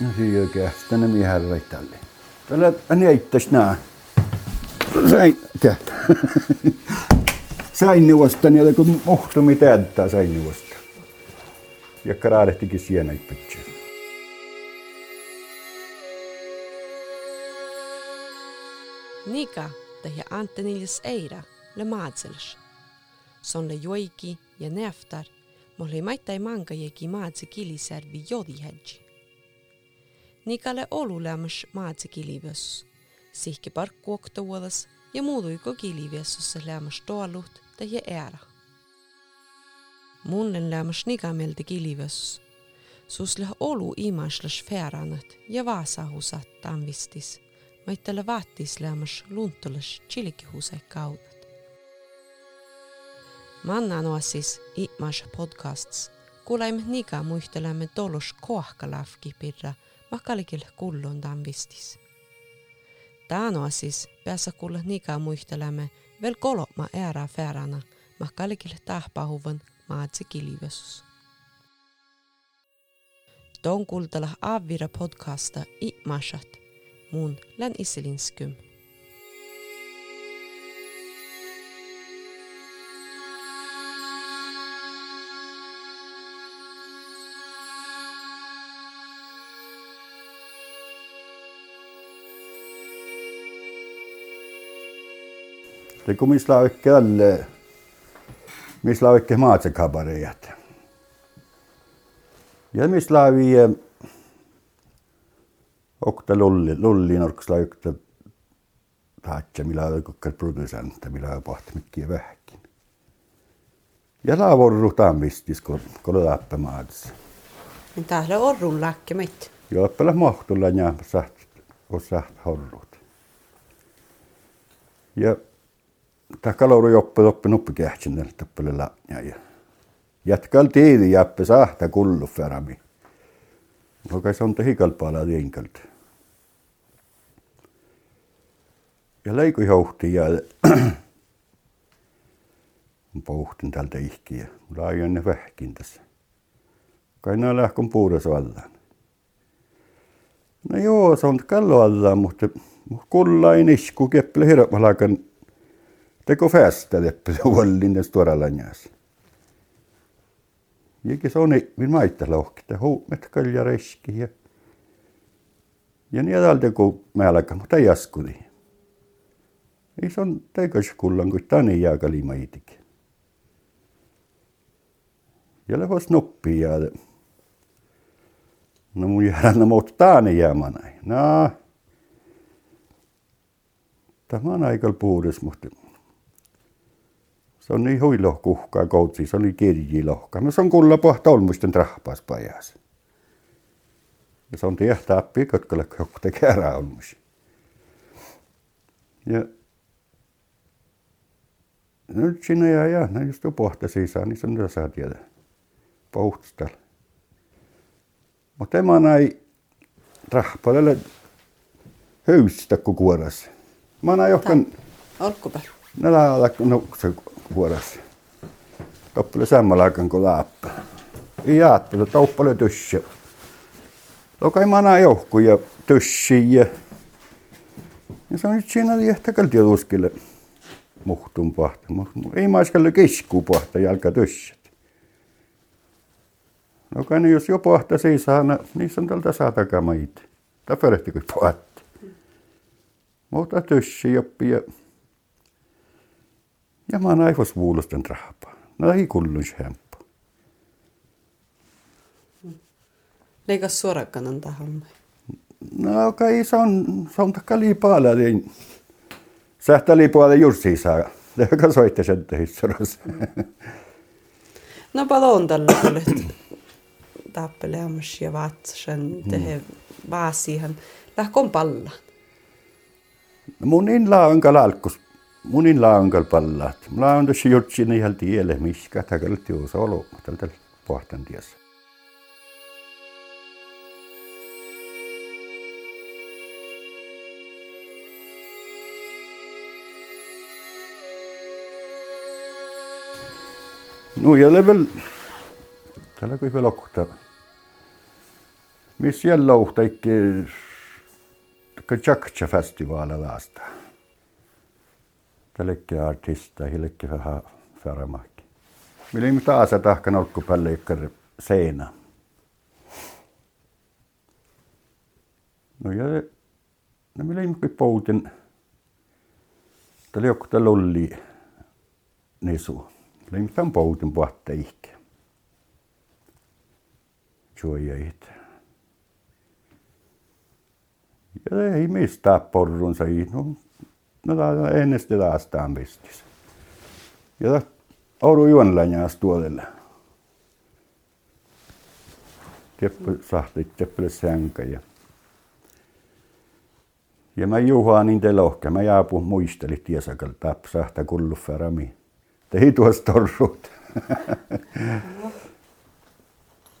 No siia kähtänä mihän tälle. Tällä näittäis nää. Sain, kähtä. Sain neuvosta, niin kun mohtumi täyttää sain neuvosta. Ja karaadehtikin sienä ippätsiä. Nika tähän Anteniljas Eira le maatsels. Son le joiki ja neftar, mohli maittai manka jeki maatse kilisärvi jodihedji. Nikalle olulemas maatse kilivös. Sihki parkkuoktuolas ja muuduiko kilivössussa lämas toalut tähän ära. Munnen lämas nikamelti kilivös. Susle olu imaslas färanat ja vaasahusat anvistis – maittele vaattisleamas luntulas chilikihuse kaudet. Manna noasis imas podcasts, kuulaimme niga muistelemme tolus kohkalafki pirra makalikil kullun vistis. Taanoasis päässä kuulla niga muistelemme vel kolma ära färana makalikil tahpahuvan maatsi kilivösus. Ton kuultella avvira podcasta imasat mun län iselinskum. Ikke alle, vi slår ikke matekabareet. Ja vi slår vi okta lulli, lulli norksla ykta taatja, millä on kukkar producenta, millä on pohtimikkiä vähäkin. Ja laa vorru tammistis, kun kun läppä maadissa. Men täällä orrun läkkemät. Joo, pelas mahtulla ja saht, kun saht horrut. Ja tämä kaloru joppe toppe nuppi kähtsin toppele läpnä ja jatkal tiidi jäppe sahta kullu ferami. Joka se on tehikalpaala tiinkalta. ja leikujohti ja pohtin tältä ihkiä. Mulla on ne vähkin tässä. Kai nää lähkon puudes vallaan. No joo, se on kallo allaan, mutta kullain isku keppele hirvalakan teko fästä leppele huollinen stuoralanjas. Jäkin se on min maita lohki, että huumet kalja reski ja ja niin tältä kun mä mutta ei jaskuli. Ei se on teikas kullan, kun tani jää kalimaitik. Ja levos noppi ja No mun jää no mut taani jäämänä. No. Tämä on aika puhdas, mutta se on niin huilohkuhkaa koutsi, se on niin kirjilohka. No se on kulla pohta olmuisten trahpas pajas. Ja se on tiehtä appi, kotka lekkohte kerää olmus. Ja nyt sinne ja ja, ne just pohta sisään, niin sen saa tiedä. Pohtstalla. Mutta tämä näin rahpalelle höysistä kun kuoras. Mä näin johkan... Olkkupä. Ne lailla nukse kuoras. Toppele samalla aikaan kuin laappa. Ei jaattelu, tauppale tyssä. Lokai mä näin johkuja tyssiä. Ja se on nyt siinä liehtäkälti uskille muhtun pahta. Ei maiskalle kisku pahta jalka tyssät. No kai jos jo pahta saa, niin on tältä saa takamait. Tai perehti kuin pahti. Mutta tyssi joppi ja ja mä oon aivos vuulusten rahpaa. No ei kullun hemppu. Leikas suorakkanan tahon. No kai se on, se on takka liipaalla, niin Sähtäli puolelle Jussi saa. Joka soitti sen hissurossa. No paljon tällä oli tappeleamus ja vatsan tehe vaasihan. Lähkon palla. No mun in laangal alkus. Mun in laangal pallaat. Mulla on tuossa jutsin ihan tielle, miskä takalti uusi olo. Tältä pohtan tiessä. Nu gäller väl, tällä kun hyvä lokkuta. Miss jälle uhtaikki Kajakcha festivaali laasta. Tällekin artista, hillekin vähän färamakki. Millä ei taas tahkan alkupälle ikkar seinä. No ja no millä ei poutin. Tällä joku tällä oli nisu. Millä ei mitään poutin puhatta ihke. Juojait. Ja ei mistään porrunsa. No, no tää ennesti taas tämän pistis. Ja Oulu juonläjäs tuolelle. Teppä sahti teppä sänkä ja ja mä juhaa niin te lohka. Mä jaapu muisteli tiesakal tap sahta kullu farami. Te tuossa torrut.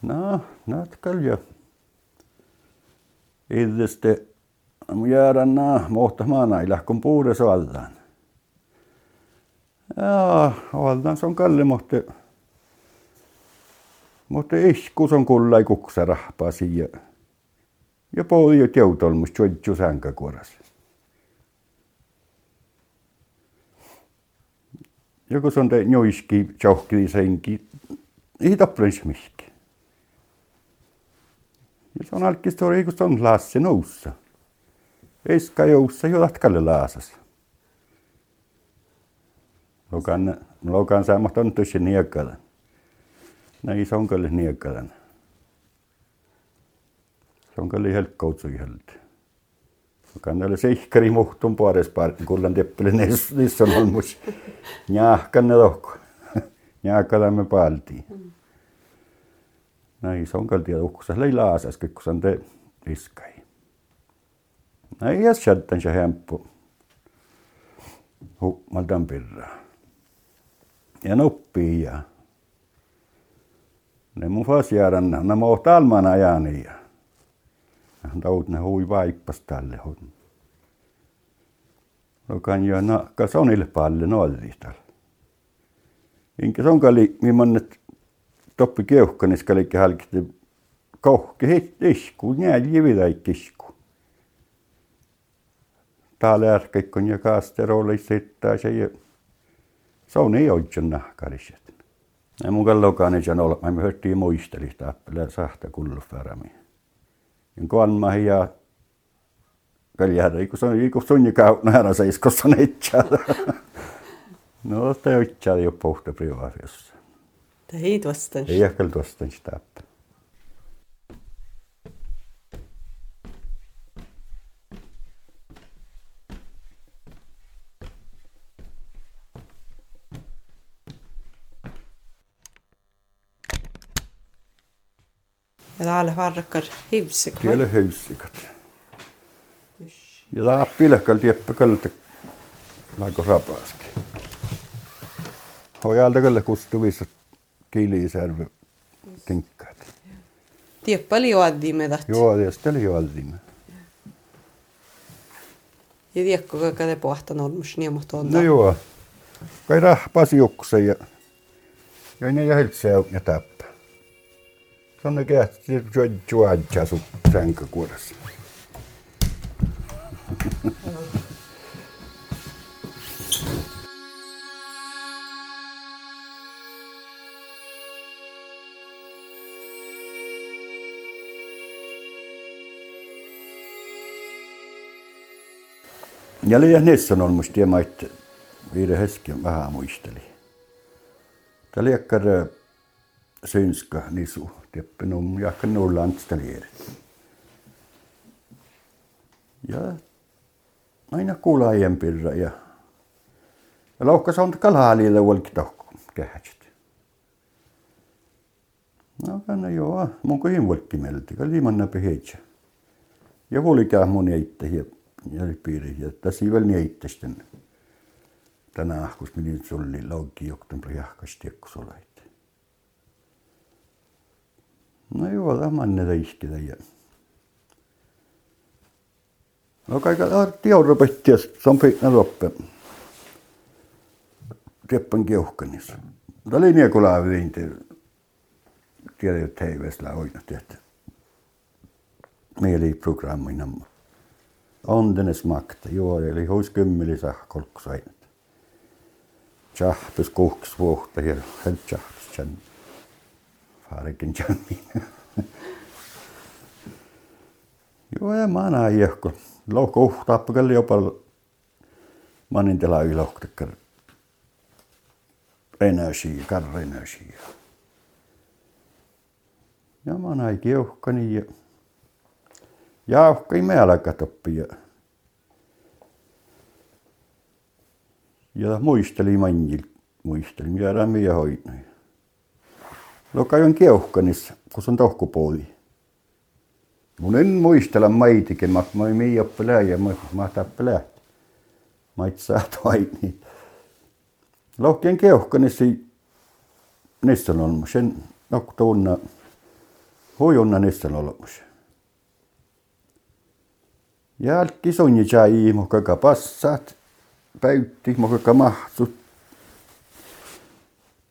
no, natkal jo. Ideste mun naa mohtamaan ilahkon puudes valtaan. Jaa, valtaan se on kalli, mutta mutta iskus on kullai kuksa rahpasi ja ja pooli jo teutolmus tjoitju sänkäkuoras. Joku on te njoiski, tjohkili senki, ei tappelisi mihki. Ja se on alkki stori, kun se on lassi noussa. Eiska joussa jo latkalle laasas. Lokan, lokan saamat on tuossa niekalan. Näin se on kyllä niekalan. Se on kyllä helkkoutsukin helti. Lokan näille seihkari muhtun puores parkin, kullan teppele niissä on olmus. Njahkan ne lohko. Njahkala me paltiin. Näin se on kyllä tiedä uksas lei laasas, kun se on te iskai. Näin jäs sieltä se hemppu. Humaltan pirraa ja nuppii ja ne mun fasiaran, ne mä oon talman ajani ja taut ne hui vaippas tälle hon. Lokan jo na kasonille palle nolli tällä. Inkä son kali mimmonnet toppi keuhkanis kalikki halkitti kohki isku, nää jividaikki isku. Täällä ärkeikon ja kaasterolle sitten se ja se on ei oikein nahkariset. Ja mun kallokaan ei sanoa, mä me höttiin muisteli tappele sahta kullufärami. Ja kuanma ja kaljada, kun se on iku sunni nähdä se iskossa on itsellä. No, te itsellä jo pohta privaatiossa. Te ei tuosta. Ei ehkä tuosta sitä. Täällä varrakkar hivsikat. Tiellä höysikat. Ja tää pilkal tieppä kalta laiko rapaski. Hojalta kyllä kustuvissa kilisärvy kinkkaat. Tieppa oli juoddimme taht. Joo, ja sitten oli juoddimme. Ja tiekko kaikka te pohtan olmus niin mutta on. No joo. Kai rahpasi jukse ja ja ne ja heltsää ja tappaa. Se on ne kehti juodja sun sänkäkuoressa. Ja liian niissä on musta tiedä, että viiden hetken vähän muisteli. Tämä liekkar synska nisu, tiedä, num jakka nullant stalier. Ja aina kuulla aiempirra ja ja laukkas on kalaalille volki tohko kähätsit. No kanna joo, mun kuin volki melti, kun liiman näpä heitsä. Ja huolikää mun eitte ja piiri. Ja tässä vielä niittäisten tänä ahkus meni sulli lauki jokten jahkas tiekkus olait. No joo, tämä on näitä iskitä ja No kaikka tiedonropetti, se on pitkä roppe. Teppan keuhkanissa. Tämä oli niin kuin laaviin, tiedä, että hei vesla oina, tiedätte. mieliprogrammi nämä. Ondenes makta, joo, eli huis kymmeli sahkolku sainat. Tjahpes kuhks vuohta ja helt tjahpes tjan. Farikin tjannin. joo, ja mä näin johko. Lohko tappakalli jopa manin tela ylohtakkar. Energia, karra energia. Ja mä näin keuhkani ja jauhkai meälläkä toppi ja, ja muisteli manjil, muisteli, mitä rämmi Lokajon keuhkanissa, kun se on tohkupuoli. Mun en muistella maitikin, mä mä mii oppilää ja mä mä tappelää. Mä et saa toini. Lohkien keuhkanissa niissä on ollut sen noktuunna huijunna niissä on ollut. Jälki sonji chai mo kaka passat päytti mo kaka mahtut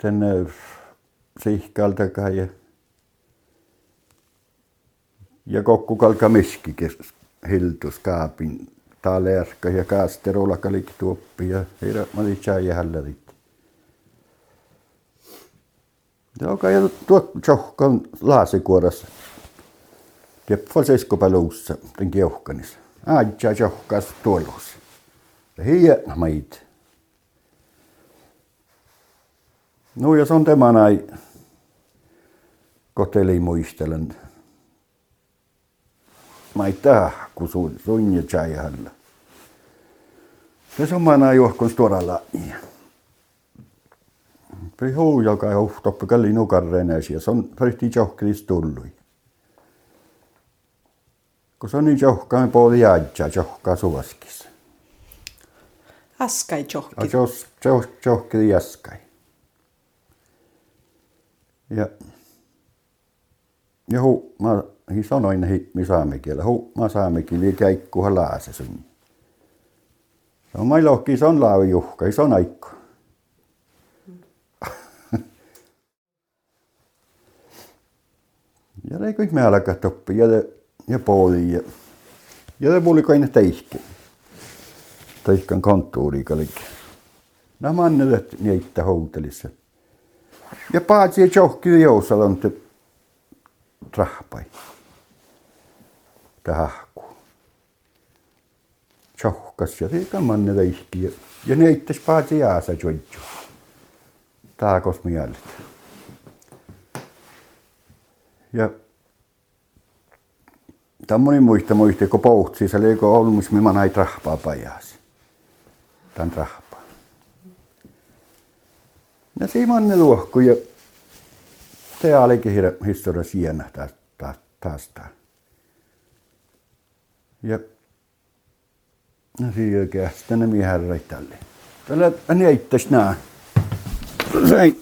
tänne sihkalta ja ja kokku kalka miski hiltus kaapin talerka ja kaasterola kalik tuoppi ja heidän mali chai hällät. Joka ja tuo chohkan laasikuorassa. Keppa seiskopaluussa, den keuhkanissa. Aitja johkas tuolos. Hiä mait. No ja on tämä näin. Koteli muistelen. Maita, kun sun, sun ja chajalla. Se on mana juohkon tuoralla. Prihu, joka uhtoppi kalli nukarreneesi ja se on rihti johkris tullui kun se on niin johkaan puoli jäädjä johkaa suoskissa. Askai johki. Johki jäskai. Ja ja hu, mä hi sanoin hi, mi saamekielä. Hu, mä saamekin li käikkuhan laase sun. Se on mai lohki, se on laavi juhka, se on aikko. ja ne kõik me alkaa toppi ja ja puoli ja ja se puoli kaina teihki. Teihkan kontuuri kalik. Nämä mannelet niitä houtelissa. Ja paatsi ja johki jousalon te trahpai. Tahku. Johkas ja se manne teihki ja, ja neittas paatsi jaasa joidju. Taakos mieltä. Ja Tämmöinen muista muista, kun pohtsi, se oli ollut, missä mä näin rahpaa pajas. Tän rahpaa. Ja siinä on ne luokku ja se olikin historia sienä taas, taas, taas. Ja no siinä oikein, sitten ne miehen reittälle. Tällä ne itses nää. Sain,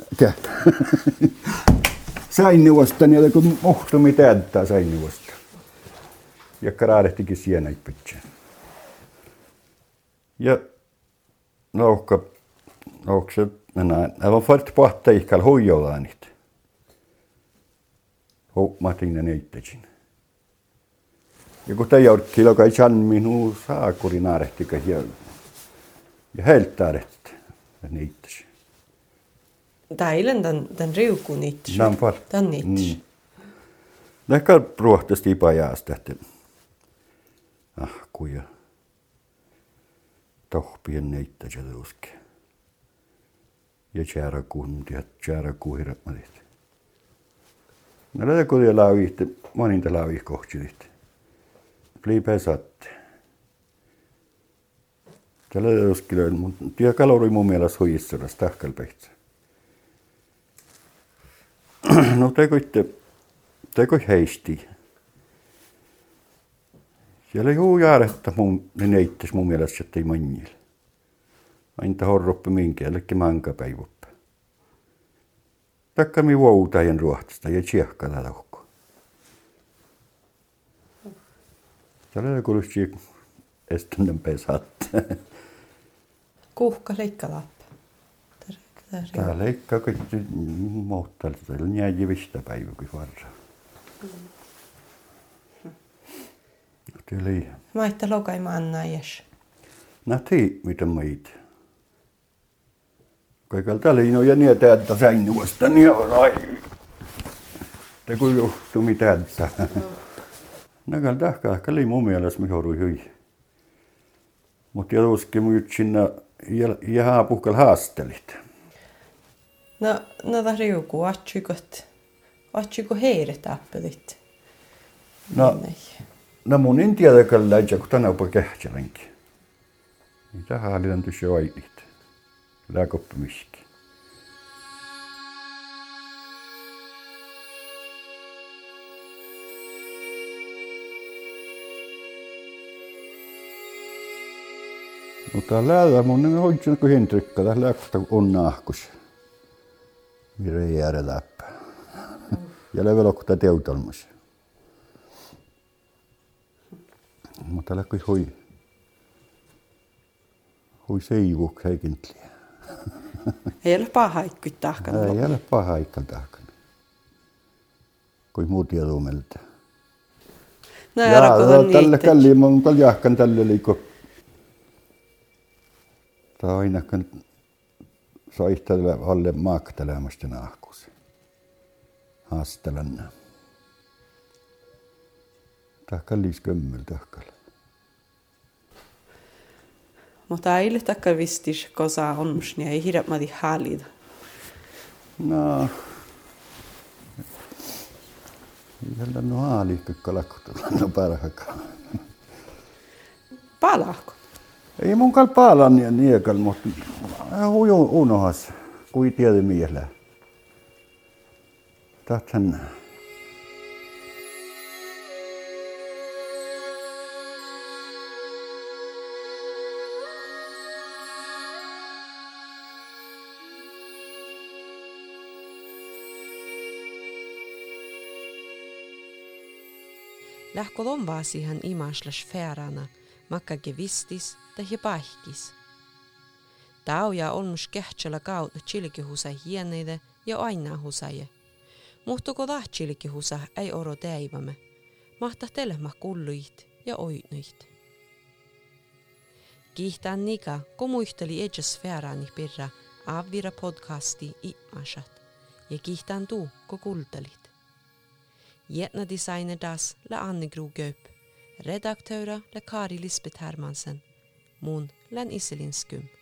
sain neuvosta, niin kun muhtumi täyttää sain neuvosta ja kraadehtikin sienä pitää. Ja louhka, louhka, näin, on fort pohta ihkal huijolaanit. Huumatin ne itsekin. Ja kun te joudut joka ei chan minun saakuri naarehtikä ja, ja ne itsekin. Täällä tämän, tämän riukun itse. Nämä on Tämän itse. Mm. Ehkä ruohtasti ipajaasta, että ahkuja, tohpien neittä ja tuske. Ja tjärakuhmut ja tjärakuhirat malit. No lähdä kun vielä laavihti, moninta laavih kohtsilit. Pli pesatte. Tällä tuskilöin, mutta työ kalori mun mielestä huijissuras tahkalpehtsä. No tekoitte, teko heisti. Siellä ole jääretta mun, ne neittis mun mielestä, että ei manjille. Ainta horroppi minkäällekin mankapäivuppä. Takka mi vuotajan ruohtista ja tsiehkalla lohko. Tällä kuulusti estännän pesatta. Kuhka leikkalappa. Tää leikkaa kaikki muuttaa, että on jääjivistä päivä kuin varra. Tuli. Maitta lokai manna jes. Nähti, mitä meitä. Kaikella tällä ei ole niin, että sängystä, niin on ai. Te kun juhtuu mitä että. Näkään tähkä, oli mun mielestä mihin oli hyvin. Mutta joskin mun sinne jää puhkal haastelit. No, no ta riuku, atsikot, atsiko heidät appelit. No, no mun en tiedä, kun läitsä, kun tänä kähtselänkin. Niin tähän oli tämän tyssä ailit. Lääkoppimiski. No tää läällä mun nimi hoitsin kuin Henrikka, tää lääkstä on nahkus. Mire jäädä läppä. Ja levelo kun tää teutalmus. Mutta kuin hui. Hui seivuk heikintliä. Ei ole paha ikkui tahkan. Ei ole paha ikka tahkan. Kuin muut jelumelta. No Ja ära kun on tälle niitä. kalli mun kal jahkan tälle liiko. Tää ainakaan soihtele alle maaktelemasta nahkus. Haastelan. Tää kallis kömmel tahkal. Mutta ei ole takka vistis, kosa on niin ei hirveä mati haalida. No. Jällä no haali kalakkuta. No parhakaan. Palako? Ei mun kal paalan niin niekal, mutta huju unohas, kui tiedä miellä. Tahthan Lähkö lombaa siihen imaslas färana, makka gevistis tai pahkis. Tauja on mus kehtsellä kautta chilkihusa hieneide ja aina husaje. Muhtuko tah chilkihusa ei oro teivämme. Mahta telma kulluit ja oitnuit. Kiihtään nika, kun muisteli edges färani pirra avvira podcasti imasat. Ja kiihtään tuu, kun kultelit. Gjerne das la Anne Gro Gaup. Redaktører la Kari Lisbeth Hermansen. Mon la Iselin Skum.